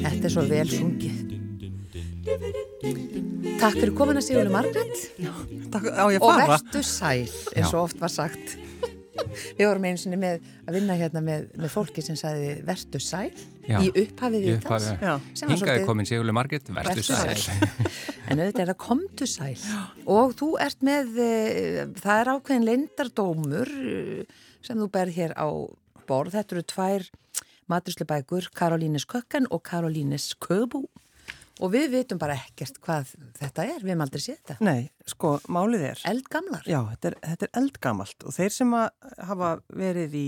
Þetta er svo vel sungið. Takk fyrir komina Sigurður Margret Takk, á ég að og vertu sæl, eins og oft var sagt. Við vorum einu sinni með að vinna hérna með, með fólki sem sagði vertu sæl. Já. í upphafið Í var Hingaði komin Sigurli Marget, Vertu sæl. En auðvitað er það komdu sæl. Og þú ert með, e, það er ákveðin leindardómur e, sem þú berð hér á borð. Þetta eru tvær matuslubækur, Karolínes Kökkan og Karolínes Köbú og við vitum bara ekkert hvað þetta er, við hefum aldrei séð þetta. Nei, sko, málið er Eldgamlar. Já, þetta er, þetta er eldgamalt. Og þeir sem hafa verið í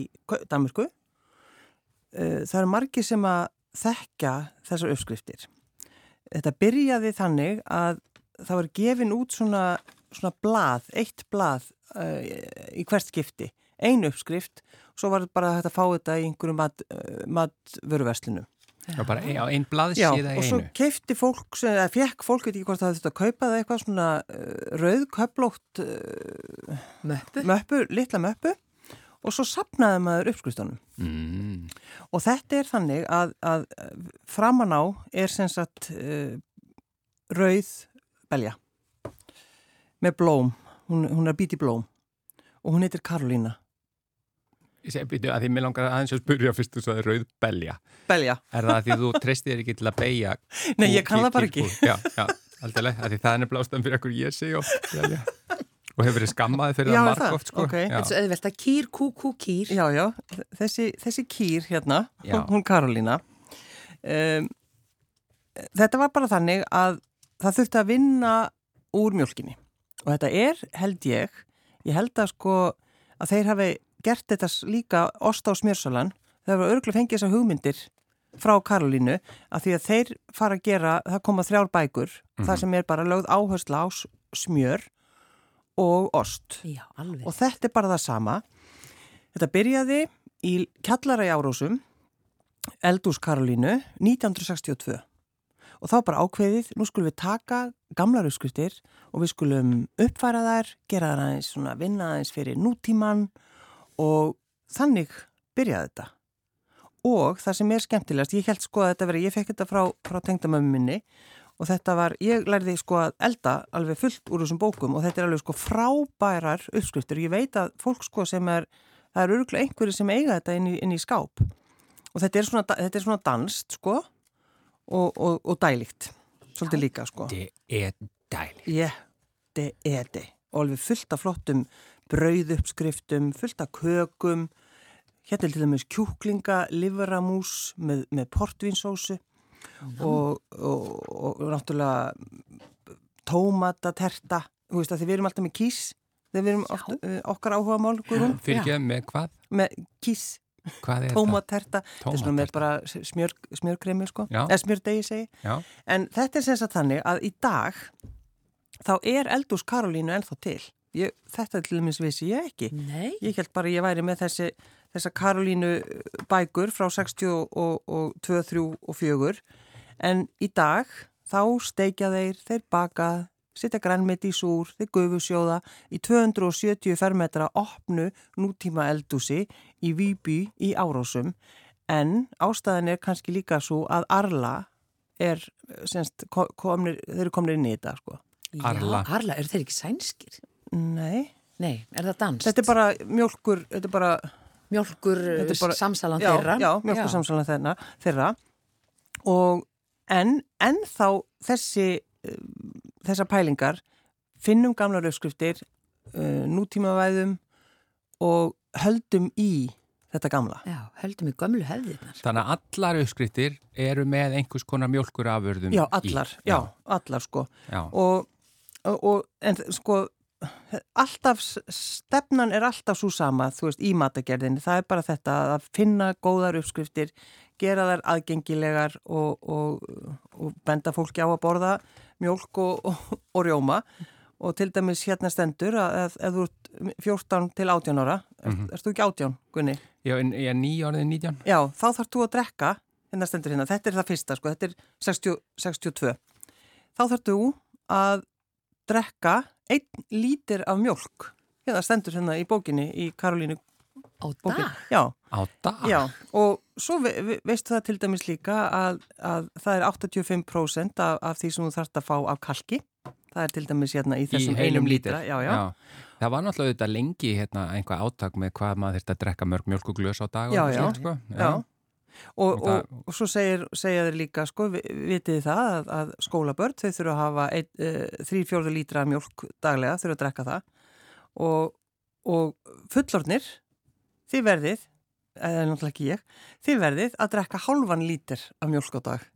Danmörku uh, það eru margir sem að þekka þessar uppskriftir. Þetta byrjaði þannig að það var gefin út svona, svona blað, eitt blað uh, í hvert skipti. Ein uppskrift, svo var þetta bara að fá þetta í einhverju mat, uh, matvöruverslinu Já, bara ein- á einn blað Já, síða og svo einu. keifti fólk, sem- eða fekk fólk, veit ekki hvort það þetta að kaupa það eitthvað svona uh, rauð, köplótt uh, Möppu. möppu, litla möppu og svo sapnaði maður uppskristunum. Mm. Og þetta er þannig að, að framan á er sem sagt uh, rauð belja með blóm, hún, hún er bíti blóm og hún heitir Karolína. Ég segi, byrju, að því mér langar aðeins að spyrja fyrst þú sagði rauð belja. Belja. Er það að því þú treystir ekki til að beigja? Nei, ég kann það bara ekki. Já, já, að því það er nefnilega ástæðan fyrir ekkur ég segi oft belja. Og hefur verið skammaði fyrir Já, það er marg það? oft, sko. Ok. Já. Þetta er svo auðvelt að kýr, kú, kú, kýr. Já, já, þessi, þessi kýr hérna, Já. hún Karolína, um, þetta var bara þannig að það þurfti að vinna úr mjölkinni og þetta er, held ég, ég held að sko að þeir hafi gert þetta líka ost á smjörsalan, þeir hafa örgulega fengið þessar hugmyndir frá Karolínu að því að þeir fara að gera, það koma þrjár bækur, það sem er bara lögð áhersla á smjör og ost. Já, og þetta er bara það sama. Þetta byrjaði í kjallara í Árósum, Eldús Karolínu, 1962 og þá bara ákveðið, nú skulum við taka gamlar uppskriftir og við skulum uppfæra þær, gera þær aðeins svona vinna aðeins fyrir nútíman og þannig byrjaði þetta. Og það sem er skemmtilegast, ég held sko að þetta verið, ég fekk þetta frá, frá tengdamömmu minni og þetta var, ég lærði sko að elda alveg fullt úr þessum bókum og þetta er alveg sko frábærar uppskriftur. Ég veit að fólk sko sem er, það eru örgulega einhverju sem eiga þetta inn í, inn í skáp og þetta er svona, þetta er svona danst sko og, og, og dælikt, svolítið líka sko. Þetta er dæli. Ég, þetta er þetta og alveg fullt af flottum brauðuppskriftum, fullt af kökum, hérna er til dæmis kjúklinga, liveramús með, með portvinsósu og, og, og náttúrulega tómataterta, þú veist að því við erum alltaf með kís, þegar við erum oft, uh, okkar áhuga mál, Fyrir ekki með hvað? með kís, Hvað er tómaterta, þetta er svona með bara smjör, smjörkremi sko, Já. eða smjördegi segi. Já. En þetta er sem sagt þannig að í dag þá er eldús Karolínu ennþá til. Ég, þetta til dæmis vissi ég ekki. Nei. Ég held bara ég væri með þessi, þessa Karolínu bækur frá 60 og, og 2, 3 og 4 en í dag þá steikja þeir, þeir baka, setja grænmeti í súr, þeir gufusjóða í 270 fermetra opnu nútíma eldúsi í Víby í Árósum en ástæðan er kannski líka svo að Arla er, semst, komnir, þeir eru komnir inn í þetta sko. Arla. Já, Arla, eru þeir ekki sænskir? Nei, Nei, er það danst? þetta er bara mjölkur, þetta er bara mjölkur er bara- samsalan já, þeirra. Já, mjölkur samsalan þeirra, þeirra og en, en þá þessi uh, þessar pælingar finnum gamlar uppskriftir uh, nútímavæðum og höldum í þetta gamla. Já, höldum í gömlu hefðirnar. Þannig að allar uppskriftir eru með einhvers konar mjölkurafurðum Já, í. allar, já, allar sko Já. og, og, og en sko alltaf, stefnan er alltaf svo sama, þú veist, í matagerðinni það er bara þetta að finna góðar uppskriftir, gera þær aðgengilegar og, og, og benda fólki á að borða mjölk og, og, rjóma og til dæmis hérna stendur að ef, ef þú ert 14 til 18 ára, er, Mhm. erst þú ekki 18, Gunni? Já, ég er nýja orðið 19. Já, þá þarf þú að drekka, hérna stendur hérna, þetta er það fyrsta, sko, þetta er 60, 62. Þá þarf þú að drekka einn lítir af mjölk. Hérna stendur hérna í bókinni, í Karolínu Á bókin. dag? Já, Á dag? já, og svo ve ve veistu það til dæmis líka að, að það er 85% af, af því sem þú þarfst að fá af kalki. Það er til dæmis hérna í þessum einum lítra. Já, já. Það var náttúrulega auðvitað lengi hérna, einhvað átak með hvað maður þurfti að drekka mörg mjölkuglös á dag og Já, já. slíkt, sko. Já. Og, Og það- og svo segir, segja þeir líka, sko, vi- vitið það að, að skólabörn, þau þurfa að hafa ein, uh, þrý fjórðu lítra af mjólk daglega, þurfa að drekka það og, og fullornir, þið verðið, eða náttúrulega ekki ég, þið verðið að drekka hálfan lítir af mjólk á dag.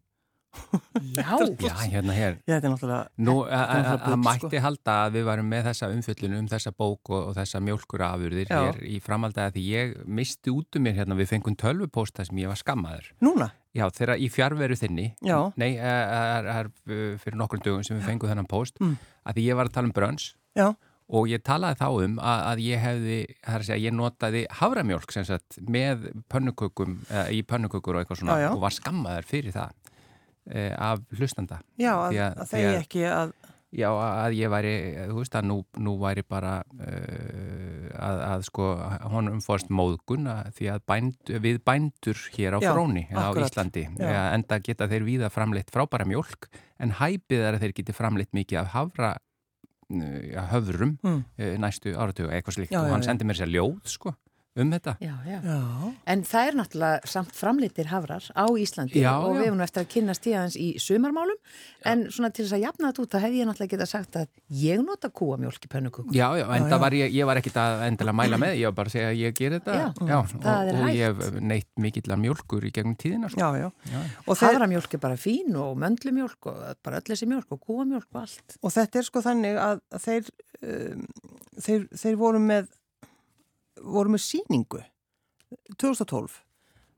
Já. Já, hérna hér. Já, þetta er náttúrulega, Nú, það bull, mætti sko. halda að við varum með þessa umfjöllun um þessa bók og, og þessa mjölkurafurðir Já. hér í framaldagi að því ég misti út um mér hérna, við fengum tölvupósta sem ég var skammaður. núna, Já, þegar í fjárveru þinni, Já. nei, er, er, fyrir nokkur dögum sem við fengum þennan póst, Mm. að því ég var að tala um brönns já, og ég talaði þá um að, að ég hefði, það er að segja, ég notaði havramjólk sem sagt með pönnukökum, eða, í pönnukökur og eitthvað svona Já, já. og var skammaður fyrir það af hlustanda. já, að, að, að- að- ekki að, Já, að ég væri, þú veist að nú, nú væri bara uh, að, að sko honum fórst móðgun að því að bænd, við bændur hér á Já, fróni á akkurat. Íslandi Já. ja, enda geta þeir víða framleitt frábæra mjólk en hæpið er að þeir geti framleitt mikið af hafra uh, höfrum mm, uh, næstu áratuga eitthvað slikt og hann sendi mér sér ljóð sko um þetta. Já, já. já, En það er náttúrulega samt framleitir hafrar á Íslandi Já, og við erum nú eftir að kynast í aðeins í sumarmálum en svona til þess að jafna þetta út þá hefði ég náttúrulega getað sagt að ég nota kúamjólk í pönnukökum. Já, já, en það var ég, ég var ekkit að endilega mæla með, ég var bara að segja að ég ger þetta Já, og, það er og hægt. ég hef neitt mikillar mjólkur í gegnum tíðina sko. já, já. Já. Og, þeir, Haframjólk er bara fín og möndlumjólk og bara öll þessi mjólk og kúamjólk og allt. og þetta er sko þannig að þeir, um, þeir, þeir voru með, voru með síningu 2012.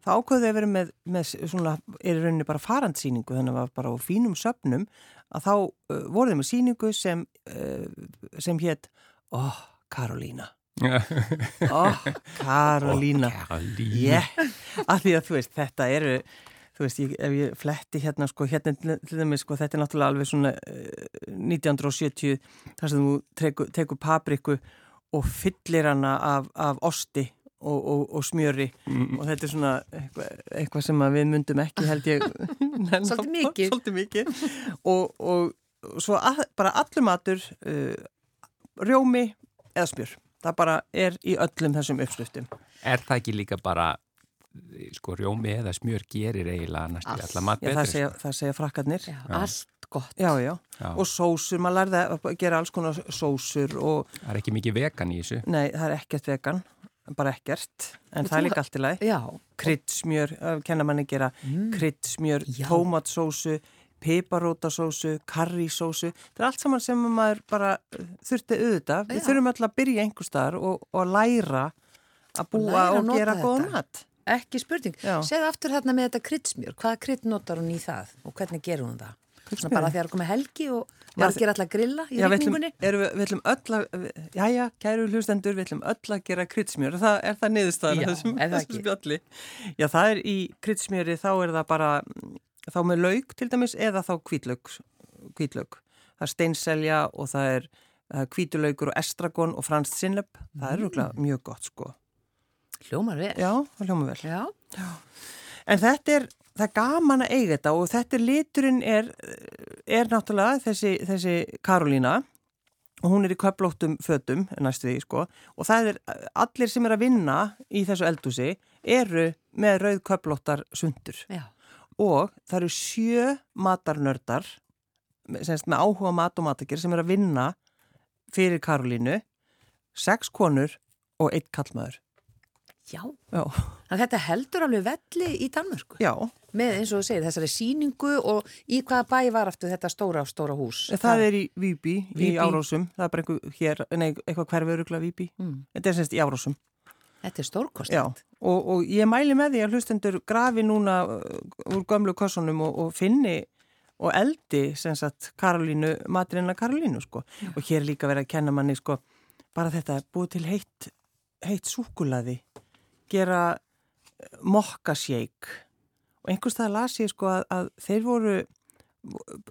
Það ákveði að vera með, með svona, er rauninni bara farandsýningu, þannig að það var bara á fínum söpnum, að þá uh, voru þeir með síningu sem, uh, sem hétt, oh, Karolína. Oh, Karolína. Karolína. Yeah, af því að þú veist, þetta eru, þú veist, ég, ef ég fletti hérna, sko, hérna til dæmis, sko, þetta er náttúrulega alveg svona uh, 1970, þar sem þú tekur, papriku og fyllir hana af, af osti og, og, og smjöri. Og þetta er svona eitthvað, eitthvað sem að við myndum ekki held ég Svolítið mikið. Svolítið mikið. Og, og svo að, bara allur matur uh, rjómi eða smjör. Það bara er í öllum þessum uppskriftum. Er það ekki líka bara sko rjómi eða smjör gerir eiginlega næstu Allt. allar mat Já, það, segja, það segja frakkarnir. Já, Já. Allt gott. já, já, Já. og sósur, maður lærði að gera alls konar sósur og Það er ekki mikið vegan í þessu nei, það er ekkert vegan bara ekkert, en Og það er þú- líka allt í lagi Já. kryddsmjör, uh, kenna manni gera Mm. kryddsmjör, tómatsósu piparótasósu, karrísósu þetta er allt saman sem maður bara þurfti auðvitað, við þurfum alltaf að byrja einhver staðar og, og að læra að búa læra að og gera þetta. mat Ekki spurning. Já. Segðu aftur hérna með þetta kryddsmjör. Hvaða krydd notar hún í það og hvernig gerur hún það? Svona bara þegar komið helgi og Já, margir alltaf grilla í Já, við við, ætlum öll að, jæja, kæru hlustendur, við ætlum öll að gera kryddsmjör. Er það, er það niðurstaðan? Já, þessum, er það þessum spjalli? Já, það er í kryddsmjöri, þá er það bara, þá með lauk til dæmis eða þá hvítlaug. hvítlaug. Það er steinselja og það er hvítulaugur og estragon og franskt sinnlöp. Það er rúglega mjög gott, sko. Hljómar vel. Já, það hljóma vel. Já. En þetta er, það er gaman að eiga þetta og þetta er liturinn er, er náttúrulega þessi, þessi Karolína og hún er í köplóttum fötum næstu því sko og það er allir sem er að vinna í þessu eldúsi eru með rauð köplóttar sundur Já. og það eru sjö matarnördar semst með áhuga mat og matakir sem er að vinna fyrir Karolínu sex konur og eitt kallmaður. Já. Já, að þetta heldur alveg velli í Danmörku. já Með eins og þú segir þessari síningu og í hvaða bæ var aftur þetta stóra, stóra hús? Það er í Víbi, í Víby. Árósum, það er bara einhver hér, nei, eitthvað hverfi örugla Víbi. Mm. Þetta er semst í Árósum. Þetta er Já, stórkostið. og, og ég mæli með því að hlustendur grafi núna uh, úr gömlu kossunum og, og finni og eldi sem sagt Karolínu, maturina Karolínu sko og hér líka verið að kenna manni sko bara þetta, búið til heitt heitt súkulaði gera mokkasjeik og einhvers það las ég sko að, að þeir voru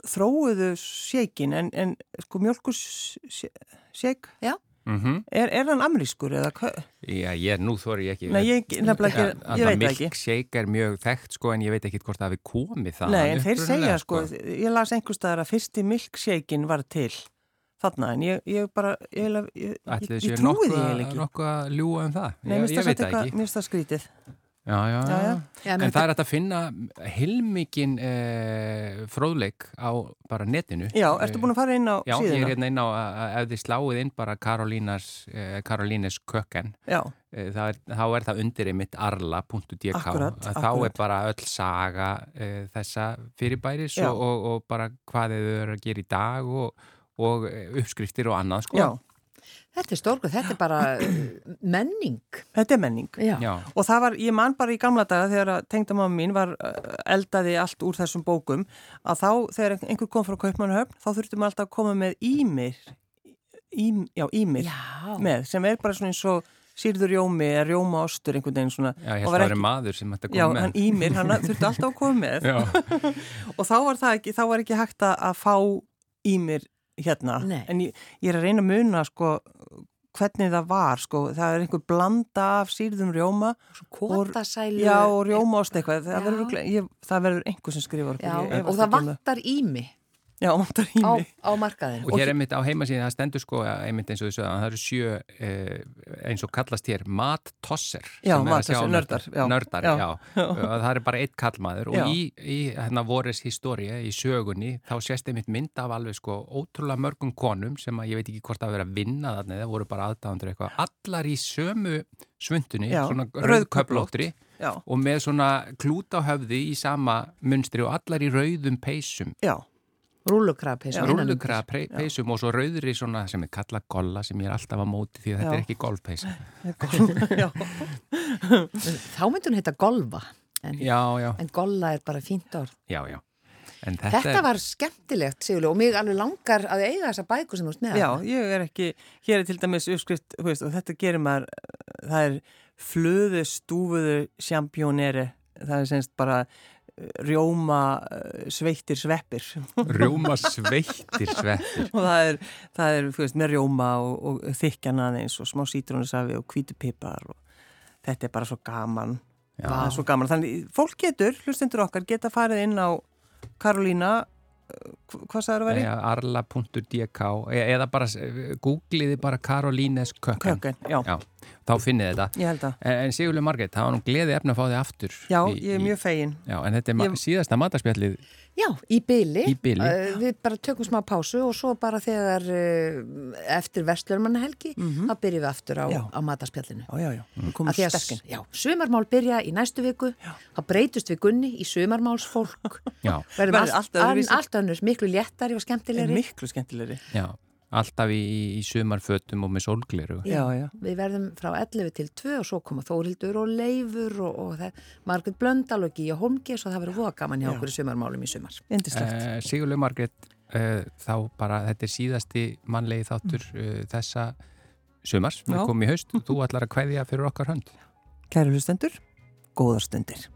þróuðu sjeikin en, en sko mjölkussjeik Já. Mm -hmm. er, er hann amrískur eða hvað? Já, ég, nú þóri ég ekki Nei, ég, nefnilega ekki, ég veit ekki Milkshake er mjög þekkt sko en ég veit ekki hvort það hefði komið það Nei, en þeir segja sko, ég las einhvers staðar að fyrsti milkshakein var til þarna en ég, ég bara ég, ég, ég trúi því ekki nokkuð að ljúa um það Nei, ég veit ekki Mér finnst það skrítið Já, já, já, já. En það er að finna heilmikinn eh, fróðleik á bara netinu. Já, ertu búin að fara inn á já, síðuna? Já, ég er hérna inn á, ef þið sláið inn bara Karolínas, eh, kökken, eh, er, þá er það undir einmitt arla.dk. Akkurat, Þá er bara öll saga eh, þessa fyrirbæris og, og, og bara hvað þau eru að gera í dag og, og uppskriftir og annað, sko. Já. Þetta er stórkuð, þetta er bara menning. Þetta er menning. Já. Já. Og það var, ég man bara í gamla daga þegar tengdamamma mín var eldaði allt úr þessum bókum að þá þegar einhver kom frá Kaupmannhöfn þá þurftum við alltaf að koma með ímir, ím, já ímir Já. með sem er bara svona eins og sýrður rjómi eða rjóma ostur einhvern veginn svona. Já, Og var ekki- maður sem ætti að Já, koma með. hann ímir, hann þurfti alltaf að koma með Já. og þá var það ekki, þá var ekki hægt að fá ímir hérna Nei. en ég, ég er að reyna að muna sko hvernig það var sko, það er einhver blanda af sýrðum rjóma Kótasælu. já og rjómaost eitthvað. Það verður, einhver sem skrifar Já, ég og það vantar ími já, vantar á, ími á markaðinu. Og hér einmitt á heimasíðin, það stendur sko einmitt eins og þú sögðan, það eru sjö eh, eins og kallast hér mattosser Já, er að mattosser, um nördar, já. Nördar, Já. já, Og það er bara eitt kallmaður Já. og í, í hérna voris história, í sögunni þá sést einmitt mynd af alveg sko ótrúlega mörgum konum sem að ég veit ekki hvort það verið að vinna þarna eða voru bara aðdáðandur eitthvað, allar í sömu svundunni, Já, svona já, og með svona klút á höfði í sama munstri og allar í rauðum peysum. Já, Rúlukrab. rúllukra peysum og svo rauðri svona sem er kallað golla sem ég er alltaf á móti því að þetta Já. er ekki golfpeysa já. Þá myndi hún heita golfa. En, já, já, en golla er bara fínt orð. já, já en þetta, Þetta var skemmtilegt, Sigurlega, og mig alveg langar að eiga þessa bæku sem þú ert með. já, ég er ekki hér er til dæmis uppskrift, þú veist, og þetta gerir maður það er flöðu stúfuðu sjampjóneri það er semst bara rjóma eh, sveittir sveppir. Rjóma sveittir sveppir. Og það er, það er veist, með rjóma og, og þykjana aðeins og smá sítrónusafi og hvítupipar og þetta er bara svo gaman. Já. það er svo gaman, þannig fólk getur, hlustendur okkar geta farið inn á Karolína eh, hv- hvað sagður að veri? Nei, arla.dk eða bara googliði bara Karolínes kökken Köken, já, Já, þá finnið þetta ég held að En, Sigurlega Margrét, það var nú gleði efna að fá þig aftur já, í- ég er mjög fegin Já, en þetta er Ég- síðasta matarspjallið Já, í byli. Í bili. Uh, við bara tökum smá pásu og svo bara þegar uh, eftir vestlurmannahelgi, þá byrjum við aftur á, Já. á mataspjallinu. já, já, já, Af komum sterkinn já, sumarmál byrja í næstu viku, þá breytust við gunni í sumarmálsfólk. Já, Verðum Verður allt, allt öðruvísi. allt önnur, miklu léttari og skemmtilegri. miklu skemmtilegri já, alltaf í, í sumarfötum og með sólgleru já, já, Við verðum frá 11 til 2 og svo koma Þórildur og Leifur og, og það, Margrét Blöndal og Gíja Holmgis og það verður voða gaman hjá Já. okkur í sumarmálum í sumar. indislegt Uh, Sigurlega Margrét, uh, þá bara þetta er síðasti mannlegi þáttur uh, þessa sumars, við komum í haust þú ætlar að kveðja fyrir okkar hönd. Kæru hlustendur, góðar stundir